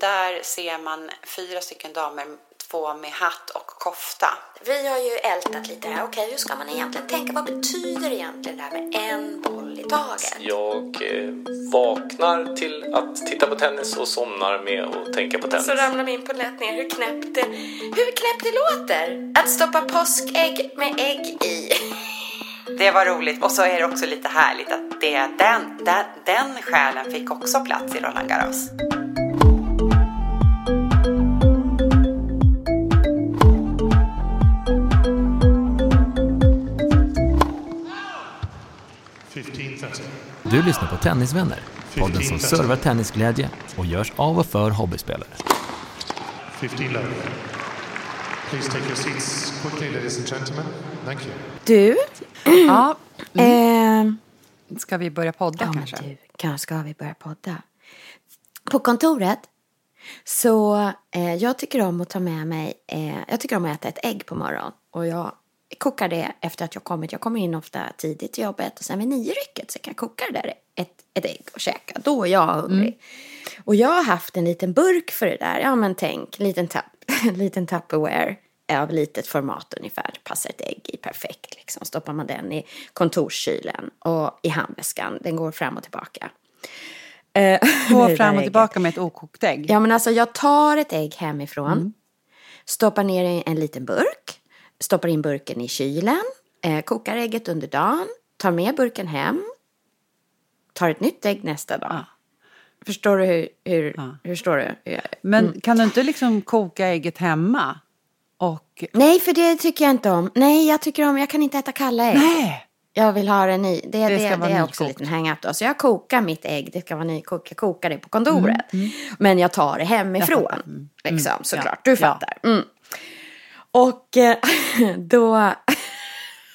Där ser man fyra stycken damer, två med hatt och kofta. Vi har ju ältat lite här. Okej, hur ska man egentligen tänka? Vad betyder egentligen det här med en boll i taget? Jag eh, vaknar till att titta på tennis och somnar med att tänka på tennis. Så ramlar vi in på lätt ner hur knäppt det, hur knäppt det låter. Att stoppa påskägg med ägg i. Det var roligt och så är det också lite härligt att det, den, den, den själen fick också plats i Roland Garros. Du lyssnar på Tennisvänner, podden som servar tennisglädje och görs av och för hobbyspelare. 15 love. Please take your seats quickly, ladies and gentlemen. Thank you. Du, Ja, eh, ska vi börja podda ja, kanske? du, kanske ska vi börja podda. På kontoret så eh, jag tycker om att ta med mig, eh, jag tycker om att äta ett ägg på morgonen. Och jag kokar det efter att jag kommit. Jag kommer in ofta tidigt till jobbet och sen vid nio rycket så kan jag koka det där ett, ett ägg och käka. Då är jag hungrig. Och jag har haft en liten burk för det där. Ja men tänk, en liten, tapp, en liten Tupperware av litet format ungefär. Passar ett ägg i perfekt liksom. Stoppar man den i kontorskylen och i handväskan. Den går fram och tillbaka. Eh, Gå fram och tillbaka med ett okokt ägg. Ja men alltså jag tar ett ägg hemifrån. Stoppar ner i en liten burk. Stoppar in burken i kylen. Eh, kokar ägget under dagen. Tar med burken hem. Tar ett nytt ägg nästa dag. Förstår du hur, hur, hur förstår du? jag- Men kan du inte liksom koka ägget hemma? Och... Nej för det tycker jag inte om. Nej jag tycker om, jag kan inte äta kalla ägg. Nej! Jag vill ha det ny. Det, det, det, vara är också en liten hang-up då. Så jag kokar mitt ägg, det ska vara nykokt. Jag kokar det på Mm, kontoret. Men jag tar det hemifrån. Mm. Liksom, Mm, såklart. ja. Du fattar. Mm. Och eh, då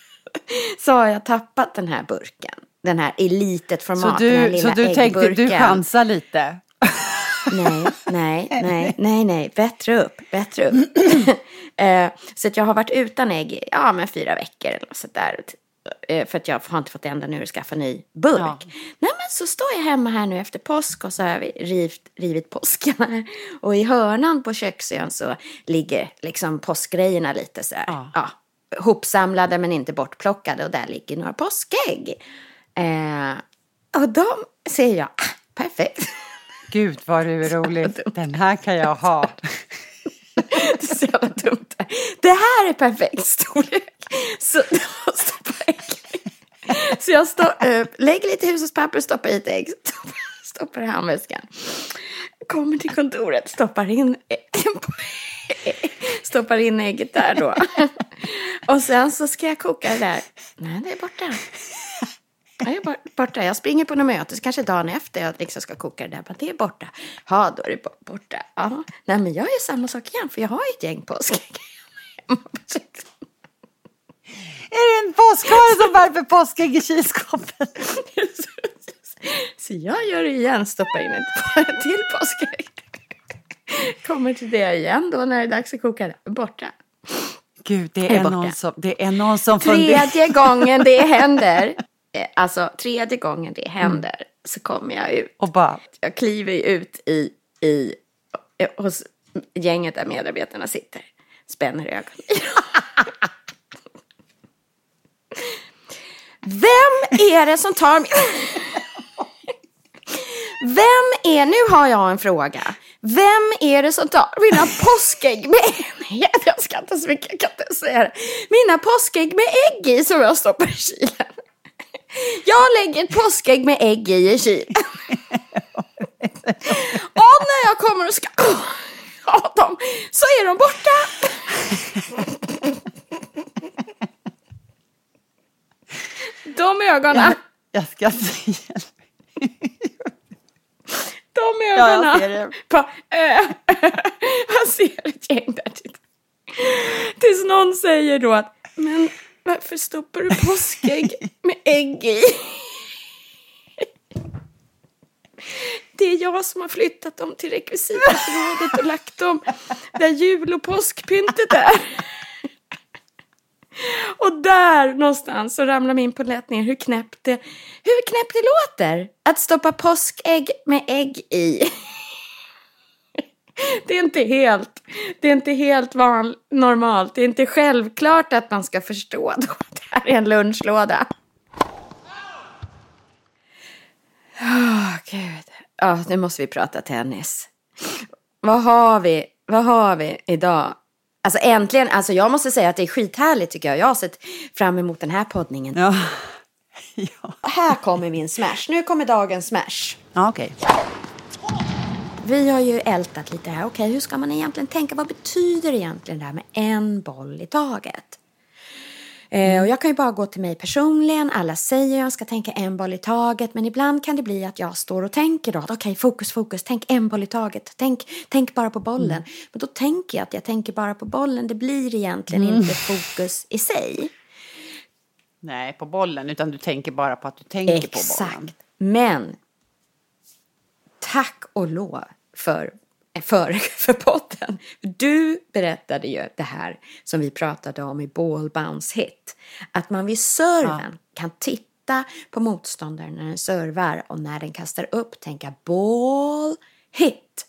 så har jag tappat den här burken. Den här i litet Så format. den här du, så lilla du tänkte, du äggburken. chansar lite? Nej, nej, nej, nej, nej, bättre upp, bättre upp. eh, så att jag har varit utan ägg ja, men fyra veckor eller något sånt där. Eh, för att jag har inte fått ända nu skaffa ny burk. Ja. Nej men så står jag hemma här nu efter påsk och så har vi rivit, rivit påsken här. Och i hörnan på köksön så ligger liksom påskgrejerna lite så här. Ja. Ja. hopsamlade men inte bortplockade och där ligger några påskägg. Eh, och de ser jag, ah, perfekt. Gud vad det är roligt. Den här kan jag ha. Det är så jävla dumt. Det här är perfekt storlek. Så jag ägg. Så jag står upp, lägger lite hushållspapper, stoppar i ett ägg, stoppar, stoppar i handväskan. Kommer till kontoret, stoppar in, stoppar in ägget där då. Och sen så ska jag koka det där. Nej, det är borta. Jag är borta. Jag springer på något möte, så kanske dagen efter jag liksom ska koka det där. Men det är borta. Ja, då är det borta. Ja. Nej, men jag gör samma sak igen, för jag har ju ett gäng påskägg. Är det en påskhare som värper påskägg i kylskåpet? Så jag gör det igen, stoppar in ett till påskägg. Kommer till det igen då när det är dags att koka det. Borta. Gud, det Är är, någon som, det är någon som. Tredje gången det händer, eh, alltså tredje gången det händer, så kommer jag ut. Och bara, Jag kliver ut i, i, eh, hos gänget där medarbetarna sitter. Spänner ögonen i dem. Vem är det som tar min... Vem är, nu har jag en fråga. Vem är det som tar mina påskägg med enhet? Jag skrattar så mycket, jag kan inte säga det. Mina påskägg med ägg i som jag stoppar i kylen. Jag lägger ett påskägg med ägg i i kylen. Och när jag kommer och ska ha dem så är de borta. De ögonen. jag ska säga. de Ja, ögonen. jag ser det. På, äh, man ser ett gäng där. Tills, någon säger då att, men varför stoppar du påskägg med ägg i? Det är jag som har flyttat dem till rekvisitaförrådet och lagt dem där jul och påskpyntet är. Och där någonstans så ramlar min polett ner hur knäppt det, hur knäppt det låter att stoppa påskägg med ägg i. Det är inte helt, det är inte helt van, normalt. Det är inte självklart att man ska förstå då att det här är en lunchlåda. Åh, gud. Ja, nu måste vi prata tennis. Vad har vi, vad har vi idag? Alltså äntligen, alltså jag måste säga att det är skithärligt tycker jag. Jag har sett fram emot den här poddningen. Ja. Ja, Här kommer min smash. Nu kommer dagens smash. ja okej. Vi har ju ältat lite här. Okej, hur ska man egentligen tänka? Vad betyder egentligen det här med en boll i taget? Eh, och jag kan ju bara gå till mig personligen. Alla säger jag ska tänka en boll i taget. Men ibland kan det bli att jag står och tänker då. att Okej, fokus, fokus. Tänk en boll i taget. Tänk, tänk bara på bollen. Men då tänker jag att jag tänker bara på bollen. Det blir egentligen inte fokus i sig. Nej, på bollen, utan du tänker bara på att du tänker på bollen. Exakt. Men tack och lov för, för, för podden. Du berättade ju det här som vi pratade om i Ball Bounce Hit. Att man vid serven kan titta på motståndaren när den servar och när den kastar upp tänka ball hit,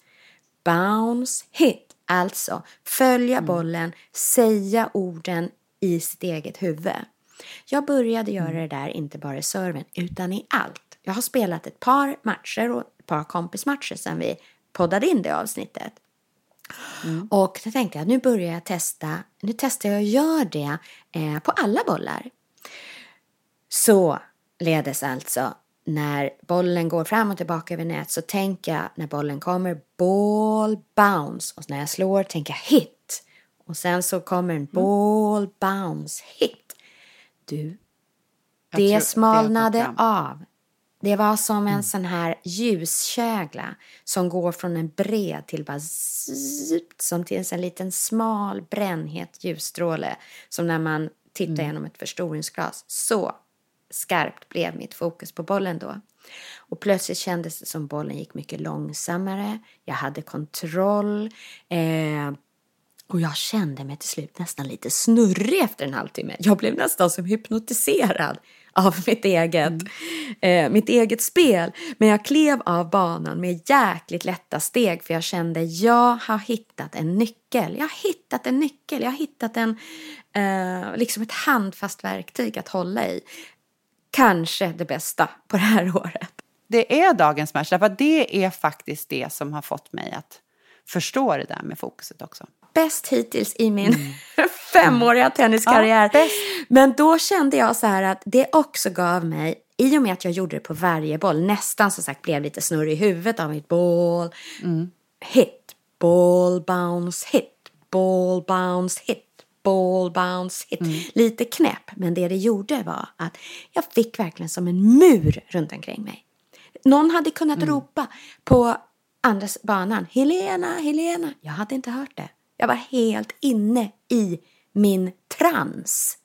bounce hit. Alltså följa bollen, säga orden i sitt eget huvud. Jag började göra det där inte bara i serven utan i allt. Jag har spelat ett par matcher och ett par kompismatcher sedan vi poddade in det avsnittet. Och då tänkte jag nu börjar jag testa, nu testar jag och gör det eh, på alla bollar. Så ledes alltså när bollen går fram och tillbaka över nät så tänker jag när bollen kommer ball bounce och när jag slår tänker jag hit. Och sen så kommer en ball bounce hit. Du, Jag det det smalnade fram. av. Det var som en sån här ljuskägla som går från en bred till bara zipt, som till en sån liten smal brännhet ljusstråle som när man tittar genom ett förstoringsglas. Så skarpt blev mitt fokus på bollen då. Och plötsligt kändes det som bollen gick mycket långsammare. Jag hade kontroll. Eh, och jag kände mig till slut nästan lite snurrig efter en halvtimme. Jag blev nästan som hypnotiserad av mitt eget, eh, mitt eget spel. Men jag klev av banan med jäkligt lätta steg för jag kände jag har hittat en nyckel. Jag har hittat en nyckel. Jag har hittat en, eh, liksom ett handfast verktyg att hålla i. Kanske det bästa på det här året. Det är dagens match, därför det är faktiskt det som har fått mig att förstå det där med fokuset också bäst hittills i min femåriga tenniskarriär. Ja. Men då kände jag så här att det också gav mig, i och med att jag gjorde det på varje boll, nästan som sagt blev lite snurrig i huvudet av mitt ball, hit, ball, bounce, hit, ball, bounce, hit, ball, bounce, hit. Lite knäpp, men det det gjorde var att jag fick verkligen som en mur runt omkring mig. Någon hade kunnat ropa på andra banan. Helena, Helena. Jag hade inte hört det. Jag var helt inne i min trans.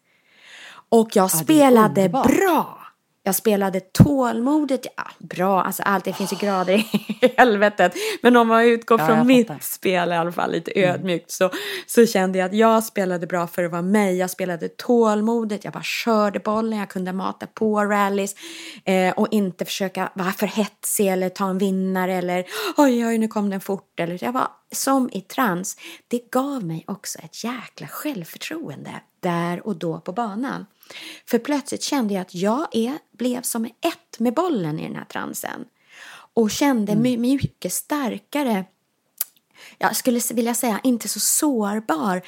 Och jag är spelade bra. Jag spelade tålmodigt. Ja, bra, alltså allt. Det finns ju grader i helvetet. Men om man utgår Ja, från mitt fattar. Mm. spel i alla fall, lite ödmjukt, så, så kände jag att jag spelade bra för att vara mig. Jag spelade tålmodigt, jag bara körde bollen, jag kunde mata på rallies eh, och inte försöka vara för hetsig eller ta en vinnare eller oj, oj, nu kom den fort. Eller, jag var som i trans. Det gav mig också ett jäkla självförtroende där och då på banan. För plötsligt kände jag att jag är, blev som ett med bollen i den här transen. Och kände mig mycket starkare jag skulle vilja säga inte så sårbar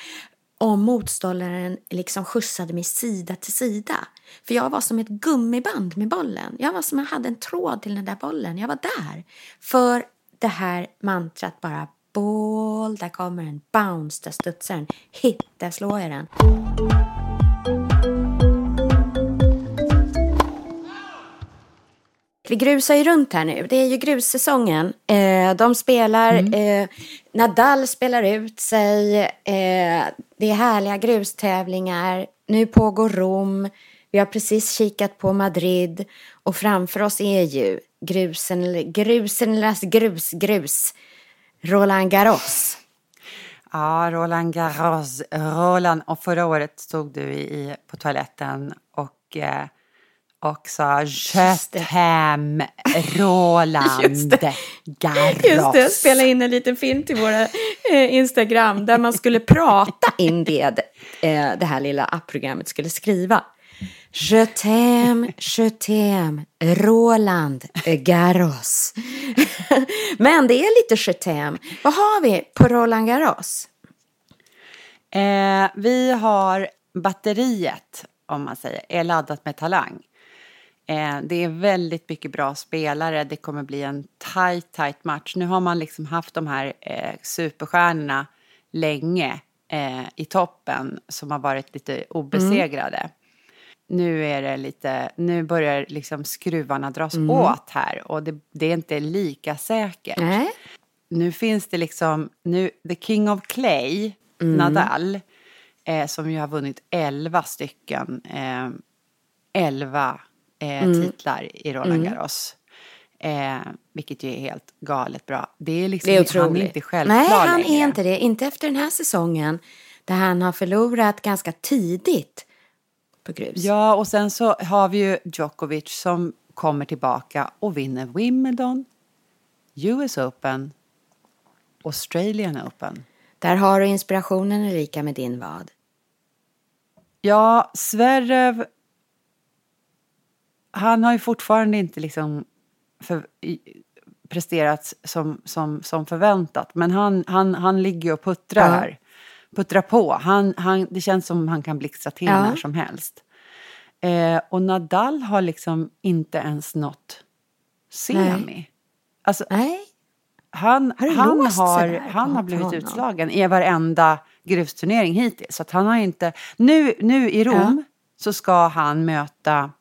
om motståndaren liksom skjutsade mig sida till sida. För jag var som ett gummiband med bollen. Jag var som jag hade en tråd till den där bollen. Jag var där. För det här mantrat bara boll, där kommer en bounce, där studsar den, hit, där slår jag den. vi grusar ju runt här nu. Det är ju grussäsongen. Eh, de spelar, eh, Nadal spelar ut sig. Eh, det är härliga grustävlingar. Nu pågår Rom. Vi har precis kikat på Madrid. Och framför oss är ju grusen, grusenernas grus, grus. Roland Garros. Ja, Roland Garros. Roland. Och förra året stod du i, på toaletten och, eh, och sa Just. Köthem Roland Just. Garros. Just det, spela in en liten film till våra eh, Instagram där man skulle prata in det eh, det här lilla appprogrammet skulle skriva. Je t'aime, je t'aime, Roland Garros. Men det är lite je t'aime. Vad har vi på Roland Garros? Eh, vi har batteriet, om man säger, är laddat med talang. Eh, det är väldigt mycket bra spelare. Det kommer bli en tight, tight match. Nu har man liksom haft de här eh, superstjärnorna länge eh, i toppen som har varit lite obesegrade. Nu är det lite, nu börjar liksom skruvarna dras åt här och det, det är inte lika säkert. Nej. Nu finns det liksom, nu, the king of clay, Nadal, eh, som ju har vunnit 11 stycken, eh, 11 eh, titlar i Roland Garros. Eh, vilket ju är helt galet bra. Det är liksom, Det är han är otroligt. inte självklar Nej, han längre. är inte det. Inte efter den här säsongen där han har förlorat ganska tidigt på grus. Ja, och sen så har vi ju Djokovic som kommer tillbaka och vinner Wimbledon, US Open, Australian Open. Där har du inspirationen Erika med din vad. Ja, Zverev, han har ju fortfarande inte liksom för, presterat som, som, som förväntat. Men han, han, han ligger och puttrar Ja. här. Puttrar på. Han, han, det känns som han kan blixtra till Ja. när som helst. Eh, och Nadal har liksom inte ens nått semi. Alltså, Nej, han, Har han, har, han har blivit honom? utslagen i varenda grusturnering hittills. Så han har inte... Nu, nu i Rom så ska han möta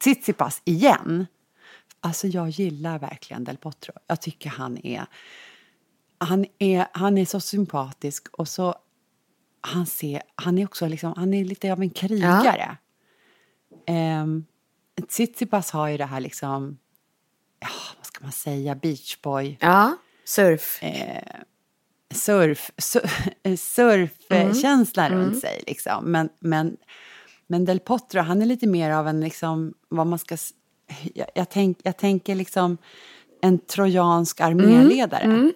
Tsitsipas igen. Alltså jag gillar verkligen Del Potro. Jag tycker han är... Han är, han är så sympatisk och så... Han, ser, han är också liksom, han är lite av en krigare. Um, Tsitsipas har ju det här liksom... Ja, vad ska man säga? Beachboy ja, surf. surf, sur, surfkänsla runt sig. Liksom. Men, men, men Del Potro, han är lite mer av en, liksom, vad man ska... Jag, jag, tänk, jag tänker liksom en trojansk arméledare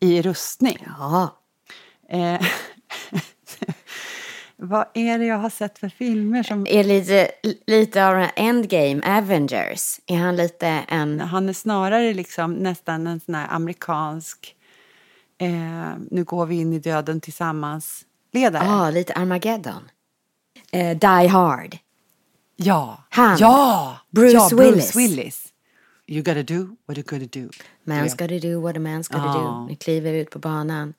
i rustning. Ja, Eh, vad är det jag har sett för filmer som... är lite, lite av en endgame, Avengers. Är han lite en... Han är snarare liksom nästan en sån här amerikansk... Eh, nu går vi in i döden tillsammans-ledare. Ja, lite Armageddon. Eh, Die Hard. Ja. Han. Ja! Bruce ja, Willis. Willis. You gotta do what you gotta do. Man's gotta do what a man's gotta Ja. do. Nu kliver vi ut på banan.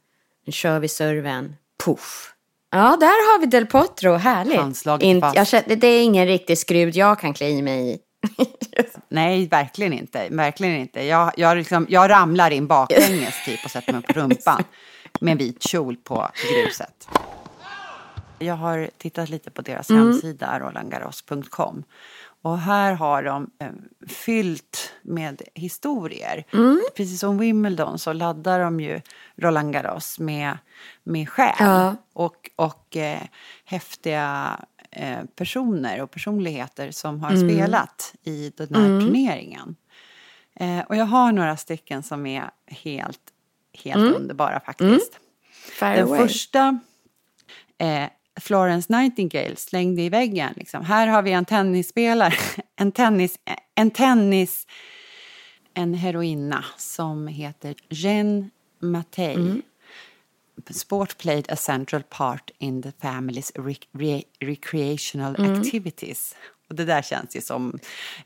Nu kör vi serven. Puff. Ja, där har vi Del Potro. Härligt. Handslaget Inte, fast. jag känner, det är ingen riktig skrud jag kan klä i mig i. Nej, verkligen inte. Verkligen inte. Jag, jag, liksom, jag ramlar in baklänges typ och sätter mig på rumpan med en vit kjol på gruset. Jag har tittat lite på deras hemsida, rolandgarros.com. Och här har de eh, fyllt med historier. Precis som Wimbledon så laddar de ju Roland Garros med, med själ Ja. och, och eh, häftiga eh, personer och personligheter som har spelat i den här turneringen. Eh, och jag har några stycken som är helt, helt underbara faktiskt. Den away. första, eh, Florence Nightingale, slängde i väggen. Liksom. Här har vi en tennisspelare, en tennis, en tennis, en heroina som heter Jeanne Mattei. Sport played a central part in the family's re- recreational activities. Och det där känns ju som,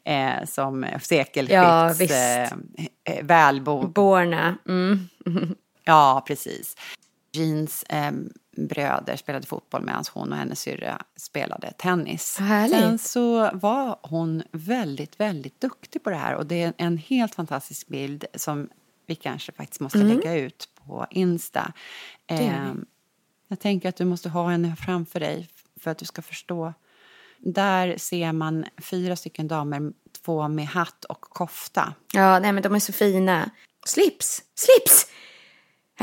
eh, som Ja, sekelskifts visst. eh, eh, välbo, Borna. Mm. Ja, precis. Jeans eh, bröder spelade fotboll medan hon och hennes syrra spelade tennis. Härligt. Sen så var hon väldigt, väldigt duktig på det här och det är en helt fantastisk bild som vi kanske faktiskt måste lägga ut på Insta. Ehm, jag tänker att du måste ha henne framför dig för att du ska förstå. Där ser man fyra stycken damer, två med hatt och kofta. Ja, nej men de är så fina. Slips, slips!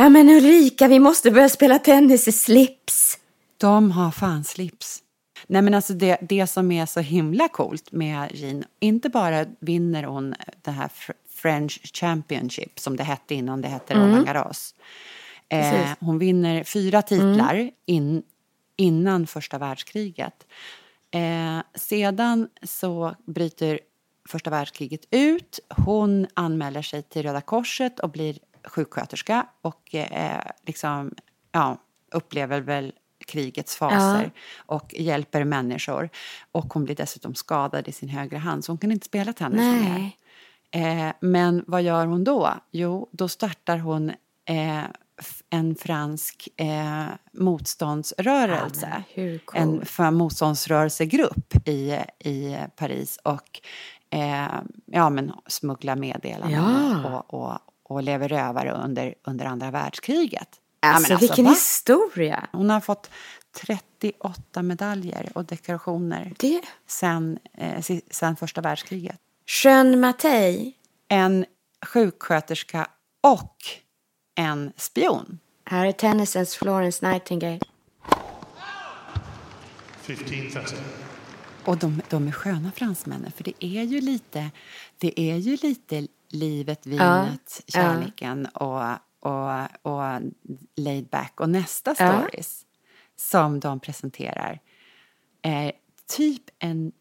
Ja men Ulrika, vi måste börja spela tennis i slips. De har fan slips. Nej men alltså det, det som är så himla coolt med Jean, inte bara vinner hon det här Fr- French Championship som det hette innan det hette Roland Garros. Eh, hon vinner fyra titlar in, innan första världskriget. Eh, sedan så bryter första världskriget ut. Hon anmäler sig till Röda Korset och blir sjuksköterska och eh, liksom, ja, upplever väl krigets faser och hjälper människor. Och hon blir dessutom skadad i sin högra hand så hon kan inte spela tennis mer. Eh, men vad gör hon då? Jo, då startar hon eh, en fransk eh, motståndsrörelse. Ja, coolt. en för motståndsrörelsegrupp i, i Paris och eh, ja, men smugglar meddelanden Ja. och, och, och lever rövare under, under andra världskriget. Alltså, men vilken va? historia. Hon har fått 38 medaljer och dekorationer Det... sen, eh, sen första världskriget Jean Mattei. en sjuksköterska och en spion. Här är tennisens Florence Nightingale. 15.30. Och de, de är sköna fransmännen, för det är ju lite, det är ju lite livet, vinet, ja. kärleken och, och, och laid back. Och nästa stories som de presenterar är typ en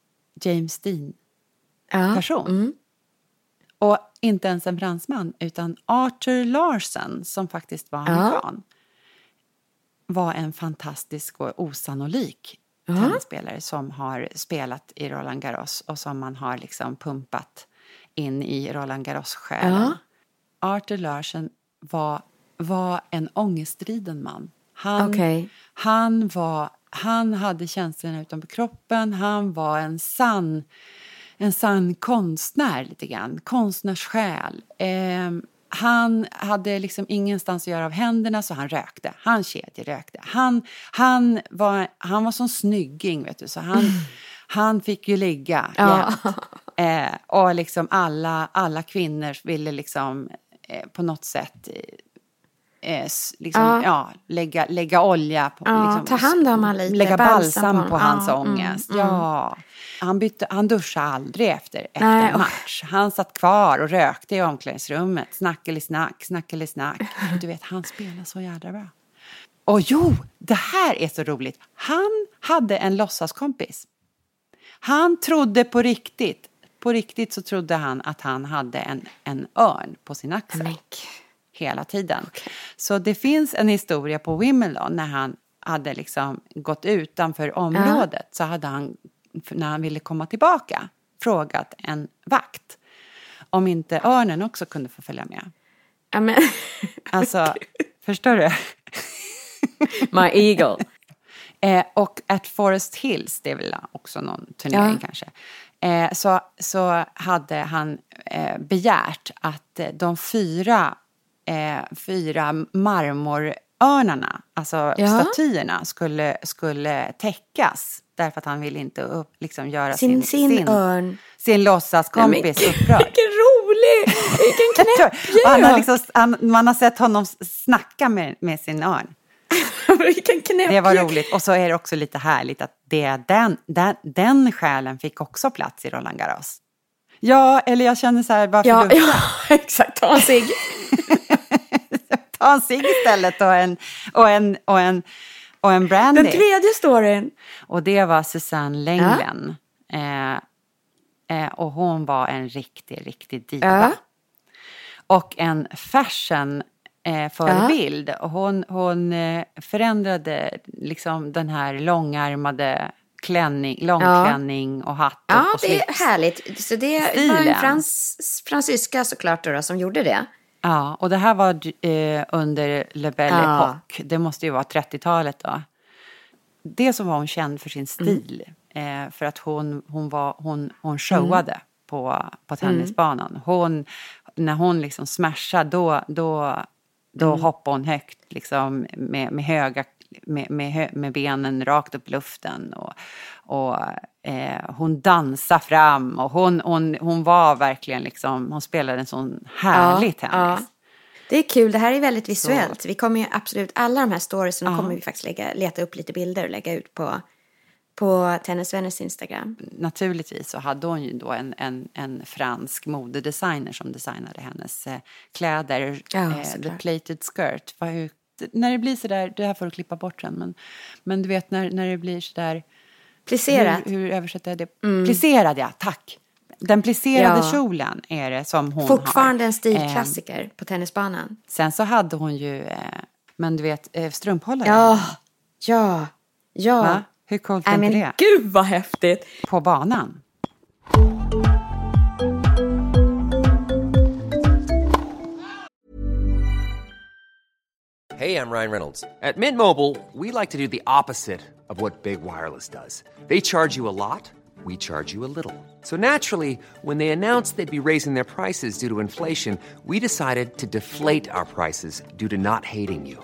James Dean-person. Ja. Och inte ens en fransman, utan Arthur Larsen, som faktiskt var amerikan, var en fantastisk och osannolik tennisspelare som har spelat i Roland Garros och som man har liksom pumpat in i Roland Garros-själen. Arthur Larsen var, var en ångestriden man. Han, Okej. han, var, han hade känslorna utanför kroppen, han var en sann en sann konstnär lite grann, konstnärssjäl. Eh, han hade liksom ingenstans att göra av händerna så han rökte. Han kedjerökte. Han, han, var, han var som snygging vet du så han, han fick ju ligga Ja. Eh, och liksom alla, alla kvinnor ville liksom eh, på något sätt eh, s- liksom, Ja. ja. lägga, lägga olja på, Ja, liksom, ta hand om han lite, Lägga balsam balsam på honom. hans Ja, mm, ångest. Ja. Han, bytte, han duschade aldrig efter, efter Nej, match. Han satt kvar och rökte i omklädningsrummet. Snackeli-snack, snackeli-snack. Du vet, han spelar så jädra bra. Och jo, det här är så roligt. Han hade en låtsaskompis. Han trodde på riktigt, på riktigt så trodde han att han hade en, en örn på sin axel Men, hela tiden. Så det finns en historia på Wimbledon när han hade liksom gått utanför området så hade han, när han ville komma tillbaka, frågat en vakt om inte örnen också kunde få följa med. ja, men, Alltså, förstår du? My Eagle. Eh, och at Forest Hills, det är väl också någon turnering Ja. kanske, eh, så, så hade han eh, begärt att eh, de fyra, eh, fyra marmorörnarna, alltså Ja. statyerna, skulle, skulle täckas. Därför att han ville inte upp, liksom göra Sin- sin, sin örn. sin låtsaskompis Nej, men- upprörd. Vilken rolig! Vilken Och han har liksom, han, man har sett honom snacka med, med sin örn. Vilken! Det var roligt. Och så är det också lite härligt att det, den, den, den själen fick också plats i Roland Garros. Ja, eller jag känner så här, varför Ja, du ja, exakt. Ta en cigg. ta en cigg istället och en, och en, och en, och en brandy. Den tredje storyn. Och det var Susanne Lenglen. Eh, eh, och hon var en riktig, riktig diva. Ja. Och en fashion eh, förebild. Och hon, hon eh, förändrade liksom den här långärmade klänning, långklänning och hatt och, Ja, och det är härligt. Så det var Stilen. en frans, fransyska såklart då, som gjorde det. Ja, och det här var eh, under Le Belle Ja. Époque. Det måste ju vara 30-talet då. Det som var hon känd för sin stil. Eh, för att hon, hon, var, hon, hon showade på, på tennisbanan. Hon, när hon liksom smashade då, då, då hoppade hon högt liksom, med, med höga med, med, med benen rakt upp i luften. Och, och eh, hon dansade fram och hon, hon, hon var verkligen liksom, hon spelade en sån härlig tennis. Ja. Det är kul, det här är väldigt visuellt. Vi kommer ju absolut, alla de här storiesen Ja. kommer vi faktiskt lägga, leta upp lite bilder och lägga ut på, på Tennisvänners Instagram. naturligtvis så hade hon ju då en, en, en fransk modedesigner som designade hennes eh, kläder. Ja, eh, the plated skirt. Var ju, när det blir sådär, det här får du klippa bort sen, men, men du vet när, när det blir sådär... Plisserat. Hur, hur översätter jag det? Plisserad, ja, tack. Den plisserade Mm. Ja. kjolen är det som hon Fortfarande har. en stilklassiker på tennisbanan. Sen så hade hon ju, eh, men du vet, eh, strumphållare. Ja, ja, ja. Va? Hur coolt är inte det? gud vad häftigt. På banan. Hey, I'm Ryan Reynolds. At Mint Mobile, we like to do the opposite of what Big Wireless does. They charge you a lot, we charge you a little. So naturally, when they announced they'd be raising their prices due to inflation, we decided to deflate our prices due to not hating you.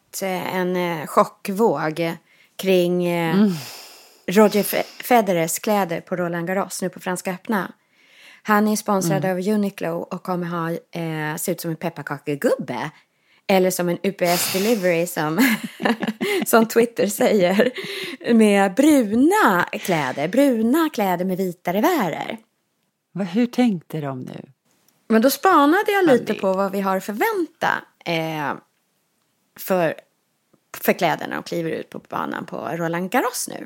gått eh, en eh, chockvåg kring eh, Roger Fe- Federers kläder på Roland Garros nu på Franska öppna. Han är sponsrad av Uniqlo och kommer ha, eh, se ut som en pepparkakegubbe. Eller som en UPS delivery som, som Twitter säger. Med bruna kläder, bruna kläder med vita revärer. Hur tänkte de nu? Men då spanade jag lite på vad vi har att förvänta eh, för, för kläderna och kliver ut på banan på Roland Garros nu.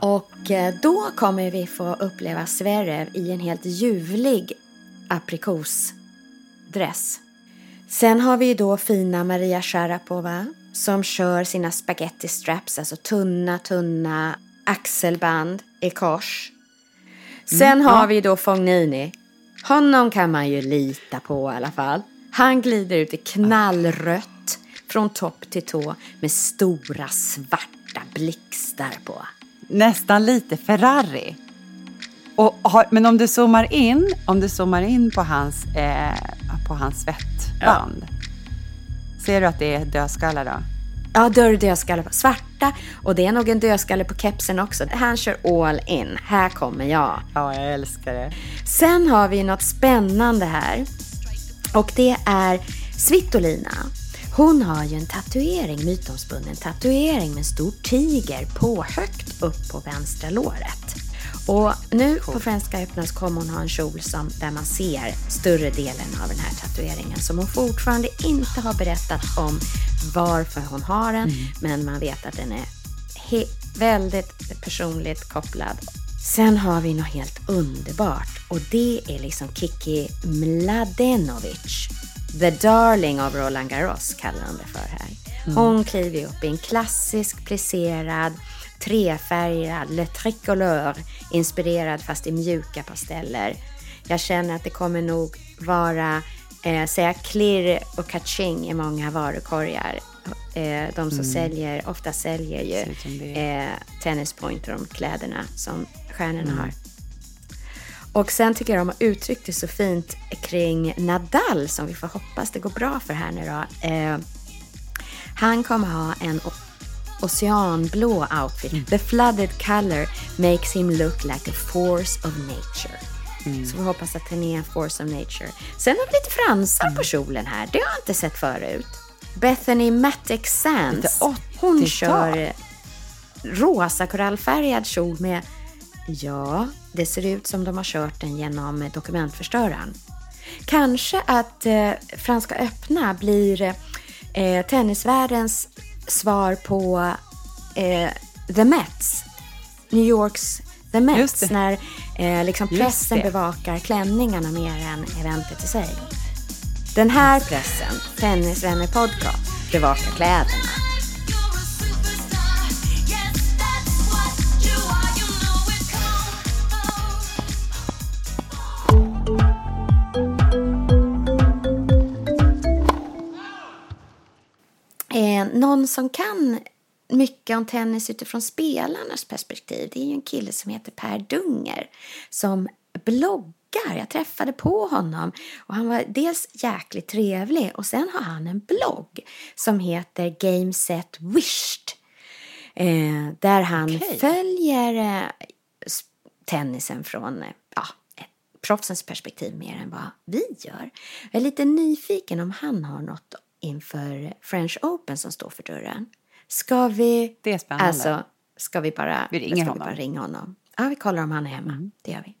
Och eh, då kommer vi få uppleva Zverev i en helt ljuvlig aprikosdress. Sen har vi då fina Maria Sharapova som kör sina spaghetti straps, alltså tunna, tunna axelband i kors. Sen har vi då Fognini. Honom kan man ju lita på i alla fall. Han glider ut i knallrött från topp till tå med stora svarta blixtar på. Nästan lite Ferrari. Har, men om du zoomar in, om du zoomar in på hans, eh, på hans svettband. Ser du att det är dödskallar då? Ja, då är det dödskalle på svarta och det är nog en dödskalle på kepsen också. Han kör all in. Här kommer jag. Ja, jag älskar det. Sen har vi något spännande här. Och det är Svitolina. Hon har ju en tatuering, mytomspunnen tatuering med en stor tiger på högt upp på vänstra låret. Och nu på Franska öppna så kommer hon ha en kjol som, där man ser större delen av den här tatueringen som hon fortfarande inte har berättat om varför hon har den. Men man vet att den är väldigt personligt kopplad. Sen har vi något helt underbart och det är liksom Kiki Mladenovic. The darling of Roland Garros kallar de det för här. Hon kliver ju upp i en klassisk plisserad trefärgad Le Tricolore inspirerad fast i mjuka pasteller. Jag känner att det kommer nog vara eh, säga klirr och kaching i många varukorgar. Eh, de som säljer, ofta säljer ju eh, tennispointer om kläderna som stjärnorna har. Och sen tycker jag de har uttryckt det så fint kring Nadal som vi får hoppas det går bra för här nu då. Eh, han kommer ha en oceanblå outfit. The flooded color makes him look like a force of nature. Så vi hoppas att den är en force of nature. Sen har vi lite fransar på kjolen här. Det har jag inte sett förut. Bethany Matic Sands. Lite 80-tal. Hon kör rosa korallfärgad kjol med, ja, det ser ut som de har kört den genom dokumentförstöraren. Kanske att eh, Franska öppna blir eh, tennisvärldens svar på eh, The Mets. New Yorks The Mets. När eh, liksom pressen bevakar klänningarna mer än eventet i sig. Den här pressen, Tennisvänner Podcast, bevakar kläderna. Eh, någon som kan mycket om tennis utifrån spelarnas perspektiv det är ju en kille som heter Per Dunger som bloggar. Jag träffade på honom och han var dels jäkligt trevlig och sen har han en blogg som heter Game Set Wished. Eh, där han Okej. följer eh, tennisen från eh, ja, proffsens perspektiv mer än vad vi gör. Jag är lite nyfiken om han har något inför French Open som står för dörren. Ska vi... Det är spännande. Alltså, ska vi bara, Vi ringer ska honom. Vi bara ringa honom? Ja, vi kollar om han är hemma. Det gör vi.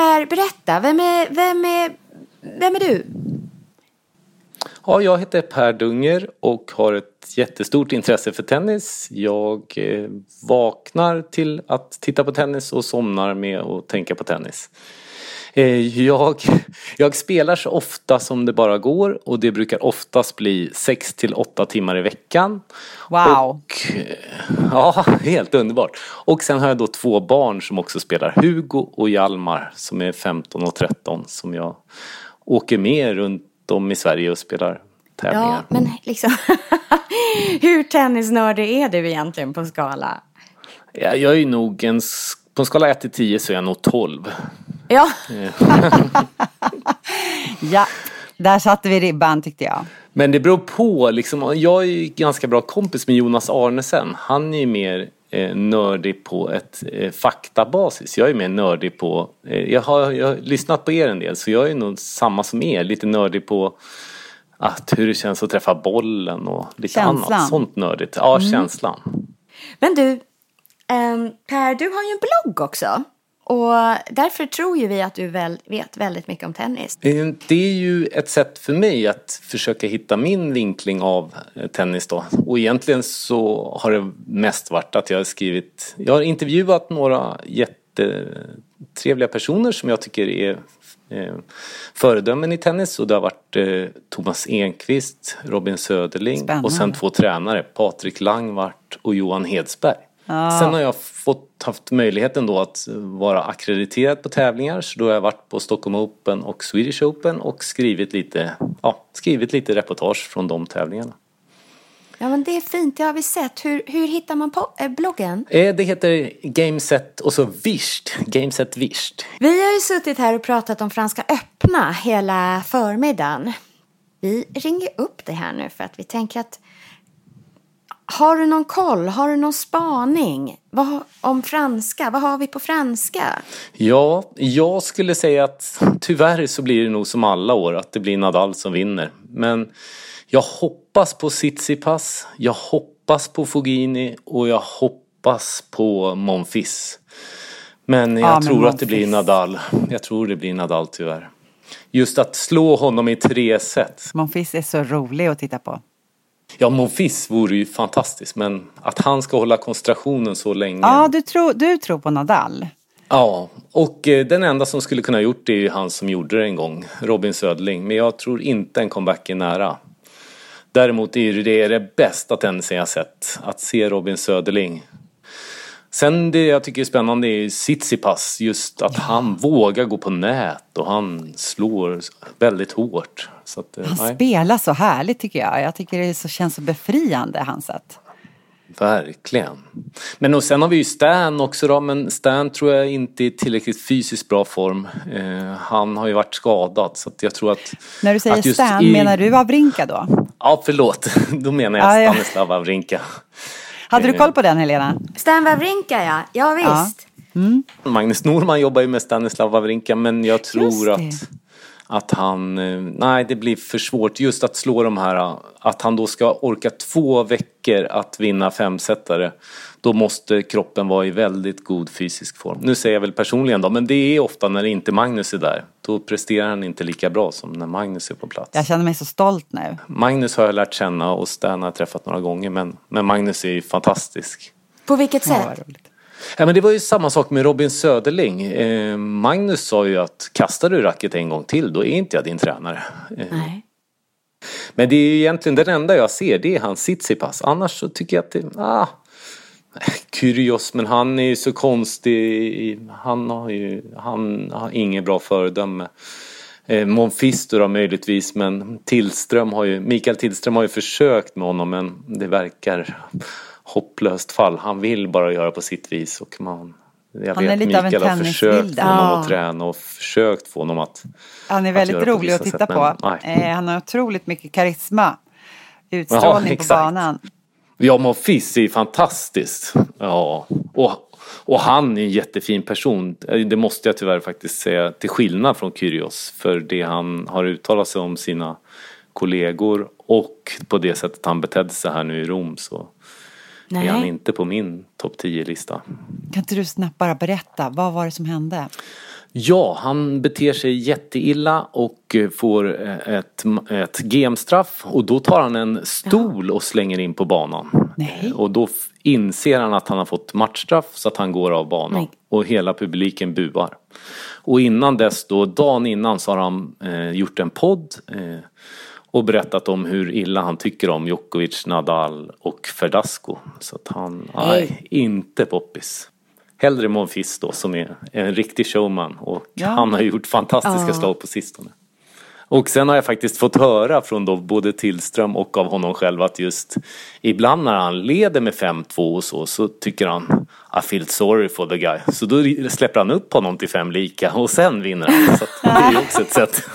Per, berätta. Vem är, vem är, vem är du? Ja, jag heter Per Dunger och har ett jättestort intresse för tennis. Jag eh, vaknar till att titta på tennis och somnar med att tänka på tennis. Eh, jag, jag spelar så ofta som det bara går och det brukar oftast bli 6 till 8 timmar i veckan. Wow. Och, eh, ja, helt underbart. Och sen har jag då två barn som också spelar. Hugo och Hjalmar som är 15 och 13 som jag åker med runt om i Sverige och spelar tävlingar. Ja, men liksom... Hur tennisnördig är du egentligen på skala? Ja, jag är nog en, på en skala 1 till 10 så är jag nog 12. Ja, Ja, där satte vi ribban tyckte jag. Men det beror på liksom. Jag är ju ganska bra kompis med Jonas Arnesen. Han är ju mer eh, nördig på ett eh, faktabasis. Jag är mer nördig på, eh, jag, har, jag har lyssnat på er en del så jag är nog samma som er. Lite nördig på att hur det känns att träffa bollen och lite Känslan. annat sånt nördigt. Ja, känslan. men du, ehm, Per, du har ju en blogg också. Och därför tror ju vi att du väl vet väldigt mycket om tennis. Eh, Det är ju ett sätt för mig att försöka hitta min vinkling av eh, tennis då. Och egentligen så har det mest varit att jag har skrivit, jag har intervjuat några jättetrevliga personer som jag tycker är eh, föredömen i tennis och det har varit eh, Thomas Enqvist, Robin Söderling Spännande. och sen två tränare, Patrik Langvart och Johan Hedsberg. Sen har jag fått, haft möjligheten då att vara akkrediterad på tävlingar så då har jag varit på Stockholm Open och Swedish Open och skrivit lite, ja, skrivit lite reportage från de tävlingarna. Ja, men det är fint. Det har vi sett. Hur, hur hittar man på, eh, bloggen? Eh, Det heter Gameset och så Visht, Gameset Visht. Vi har ju suttit här och pratat om Franska öppna hela förmiddagen. Vi ringer upp det här nu för att vi tänker att har du någon koll? Har du någon spaning? Vad, om franska? Vad har vi på franska? Ja, jag skulle säga att tyvärr så blir det nog som alla år att det blir Nadal som vinner. Men jag hoppas på Tsitsipas, jag hoppas på Fogini och jag hoppas på Monfils. Men jag Ja, men tror att det blir. Nadal. Jag tror det blir Nadal tyvärr. Just att slå honom i tre set. Monfils är så rolig att titta på. Ja, Monfils vore ju fantastiskt men att han ska hålla koncentrationen så länge. Ja, du tror, du tror på Nadal. Ja, och eh, den enda som skulle kunna ha gjort det är ju han som gjorde det en gång, Robin Södling. Men jag tror inte en comeback är nära. Däremot är det det bästa tennisen jag sett, att se Robin Söderling. Sen det jag tycker är spännande är Tsitsipas, just att han vågar gå på nät och han slår väldigt hårt. Att, eh, Han nej. spelar så härligt tycker jag. Jag tycker det så, känns så befriande, hans sätt. Verkligen. Men och sen har vi ju Stan också då, men Stan tror jag inte är i tillräckligt fysiskt bra form. Eh, han har ju varit skadad så att jag tror att... När du säger Stan, i- menar du Avrinka då? Ja, förlåt. Då menar jag Ja, ja. Stanislav Wawrinka. Hade du koll på den Helena? Stan Wawrinka ja, ja visst. Magnus Norman jobbar ju med Stanislav Wawrinka men jag tror att, att han, eh, nej det blir för svårt just att slå de här, att han då ska orka två veckor att vinna femsetare. Då måste kroppen vara i väldigt god fysisk form. Nu säger jag väl personligen då, men det är ofta när inte Magnus är där. Då presterar han inte lika bra som när Magnus är på plats. Jag känner mig så stolt nu. Magnus har jag lärt känna och Stan har jag träffat några gånger men, men Magnus är ju fantastisk. På vilket Ja, sätt? roligt. Ja, men det var ju samma sak med Robin Söderling. Eh, Magnus sa ju att kastar du racket en gång till då är inte jag din tränare. Eh, Nej. Men det är ju egentligen den enda jag ser, det är hans Tsitsipas. Annars så tycker jag att det, ah, Kyrgios, men han är ju så konstig. Han har ju, han har inget bra föredöme. Eh, Monfisto då möjligtvis, men Tillström har ju, Mikael Tillström har ju försökt med honom men det verkar hopplöst fall. Han vill bara göra på sitt vis och man jag Han är vet lite av en Mikael har försökt få honom Ja. att träna och försökt få honom att Han är att väldigt på rolig att titta sätt, på. men. Eh, han har otroligt mycket karisma. Utstrålning på exakt. banan. Ja, Monfils är ju fantastiskt. Ja, och, och han är en jättefin person. Det måste jag tyvärr faktiskt säga. Till skillnad från Kyrgios. För det han har uttalat sig om sina kollegor och på det sättet han betedde sig här nu i Rom så är han Nej. inte på min topp 10-lista. Kan inte du snabbt bara berätta, vad var det som hände? Ja, han beter sig jätteilla och eh, får eh, ett, ett GM-straff och då tar han en stol och slänger in på banan. Nej. Eh, Och då inser han att han har fått matchstraff så att han går av banan. Nej. Och hela publiken buar. Och innan dess då, dagen innan så har han eh, gjort en podd eh, och berättat om hur illa han tycker om Djokovic, Nadal och Verdasco. Så att han, nej, inte poppis. Hellre Monfils då som är en riktig showman och Ja. han har gjort fantastiska Ja. slag på sistone. Och sen har jag faktiskt fått höra från då både Tillström och av honom själv att just ibland när han leder med 5-2 och så, så tycker han I feel sorry for the guy. Så då släpper han upp honom till fem lika och sen vinner han. Så det är ju också ett sätt.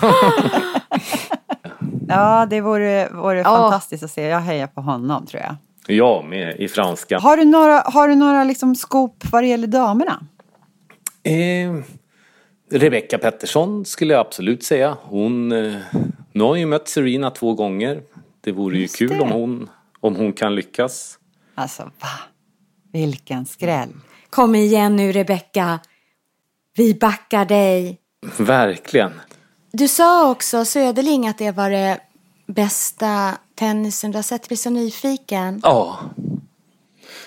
Ja, det vore, vore fantastiskt att se. Jag hejar på honom tror jag. Jag med i franska. Har du några, har du några liksom scoop vad det gäller damerna? Eh, Rebecca Pettersson skulle jag absolut säga. Hon, eh, nu har ju mött Serena två gånger. Det vore ju Just kul det. om hon, om hon kan lyckas. Alltså, va? Vilken skräll. Kom igen nu Rebecka. Vi backar dig. Verkligen. Du sa också Söderling att det var det bästa tennisen du har sett. Jag blir så nyfiken. Ja.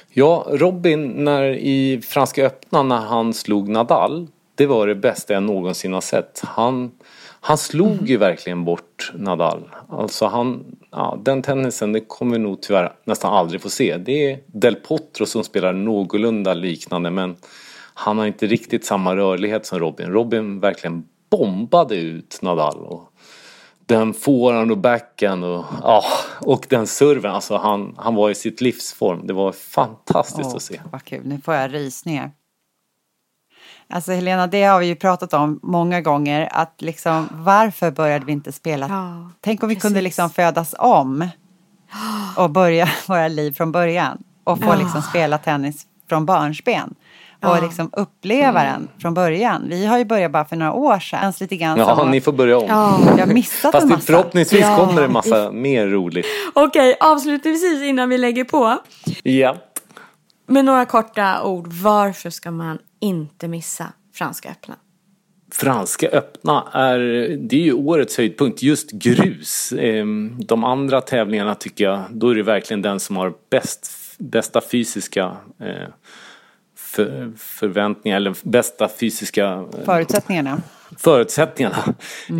Ja, Robin när i Franska öppna när han slog Nadal. Det var det bästa jag någonsin har sett. Han, han slog ju verkligen bort Nadal. Alltså han, ja, den tennisen det kommer vi nog tyvärr nästan aldrig få se. Det är Del Potro som spelar någorlunda liknande men han har inte riktigt samma rörlighet som Robin. Robin verkligen bombade ut Nadal. Och den forehand och backhand och, ja, och den serven. Alltså han, han var i sitt livsform. Det var fantastiskt Åh, att se. Vad kul, nu får jag rysningar. Alltså Helena, det har vi ju pratat om många gånger. Att liksom, varför började vi inte spela? Ja, Tänk om vi kunde precis. liksom födas om och börja våra liv från början. Och få Ja. liksom spela tennis från barnsben. Och Ja. liksom uppleva den från början. Vi har ju börjat bara för några år sedan. Känns lite grann Ja, som ni får börja om. Ja. har missat Fast en det, massa. förhoppningsvis Ja. kommer det en massa mer roligt. Okej, avslutningsvis innan vi lägger på. Ja. Med några korta ord. Varför ska man inte missa Franska öppna? Franska öppna är, det är ju årets höjdpunkt, just grus. Ehm, De andra tävlingarna tycker jag, då är det verkligen den som har bäst, bästa fysiska eh, för, förväntningar eller bästa fysiska eh, Förutsättningarna. förutsättningarna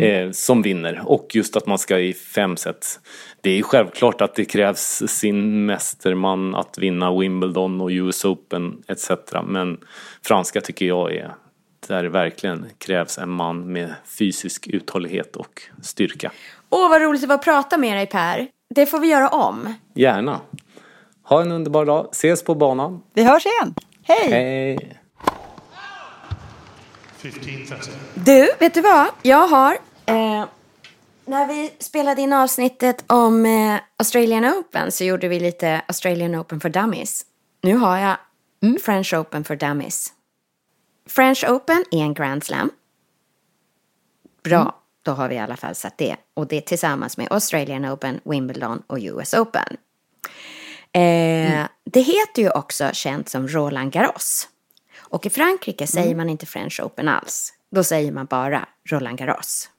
eh, som vinner. Och just att man ska i fem set. Det är självklart att det krävs sin mästerman att vinna Wimbledon och US Open etc. Men franska tycker jag är där det verkligen krävs en man med fysisk uthållighet och styrka. Åh, vad roligt det var att prata med dig Per. Det får vi göra om. Gärna. Ha en underbar dag. Ses på banan. Vi hörs igen. Hej! Hej. 15.30. Du, vet du vad? Jag har... Eh, när vi spelade in avsnittet om eh, Australian Open så gjorde vi lite Australian Open för Dummies. Nu har jag French Open för Dummies. French Open är en Grand Slam. Bra, då har vi i alla fall satt det. Och det tillsammans med Australian Open, Wimbledon och US Open. Eh, Det heter ju också känt som Roland Garros. Och i Frankrike säger man inte French Open alls. Då säger man bara Roland Garros.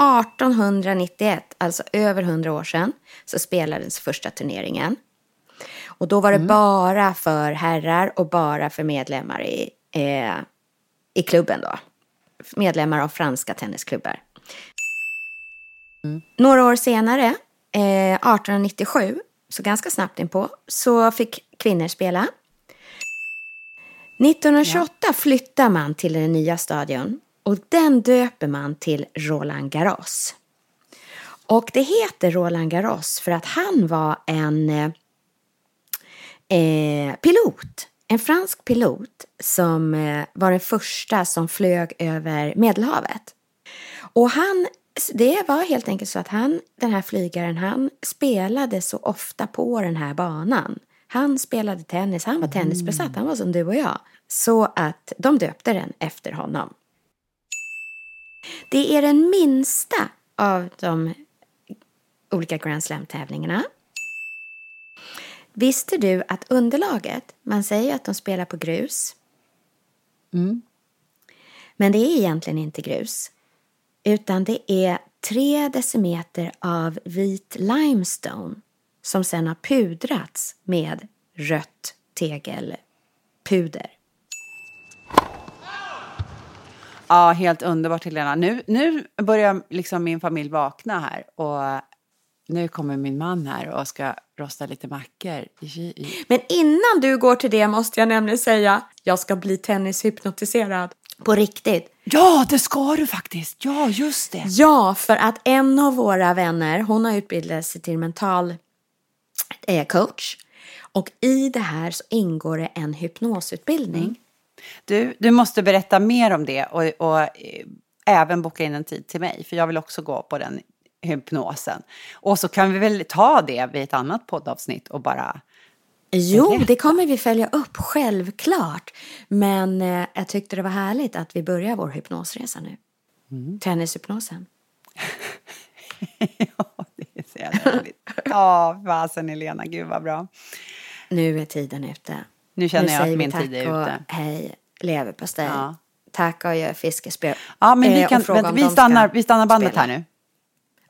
1891, alltså över 100 år sedan, så spelades första turneringen. Och då var det bara för herrar och bara för medlemmar i, eh, i klubben då. Medlemmar av franska tennisklubbar. Några år senare, eh, 1897, så ganska snabbt inpå, så fick kvinnor spela. 1928 flyttar man till den nya stadion och den döper man till Roland Garros. Och det heter Roland Garros för att han var en eh, eh, pilot, en fransk pilot som eh, var den första som flög över Medelhavet. Och han, det var helt enkelt så att han, den här flygaren, han spelade så ofta på den här banan. Han spelade tennis, han var tennisbesatt, han var som du och jag. Så att de döpte den efter honom. Det är den minsta av de olika Grand Slam-tävlingarna. Visste du att underlaget, man säger att de spelar på grus. Men det är egentligen inte grus. Utan det är tre decimeter av vit limestone som sen har pudrats med rött tegelpuder. Ja, helt underbart Helena. Nu, nu börjar liksom min familj vakna här och nu kommer min man här och ska rosta lite mackor. Men innan du går till det måste jag nämligen säga, jag ska bli tennishypnotiserad. På riktigt. Ja, det ska du faktiskt. Ja, just det. Ja, för att en av våra vänner, hon har utbildat sig till mental eh, coach. Och i det här så ingår det en hypnosutbildning. Du, du måste berätta mer om det och, och eh, även boka in en tid till mig, för jag vill också gå på den hypnosen. Och så kan vi väl ta det vid ett annat poddavsnitt och bara... Jo, det kommer vi följa upp, självklart. Men eh, jag tyckte det var härligt att vi börjar vår hypnosresa nu. Tennishypnosen. ja, det är så jävla roligt. Ja, fasen Helena, gud vad bra. Nu är tiden ute. Nu känner jag säger att min tid är och ute. hej, leverpastej. Ja. Tack och gör fiskespö. Ja, men vi, Eh, och kan, om vi, stannar, ska vi stannar bandet spela. här nu.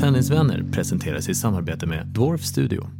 Tennisvänner presenteras i samarbete med Dwarf Studio.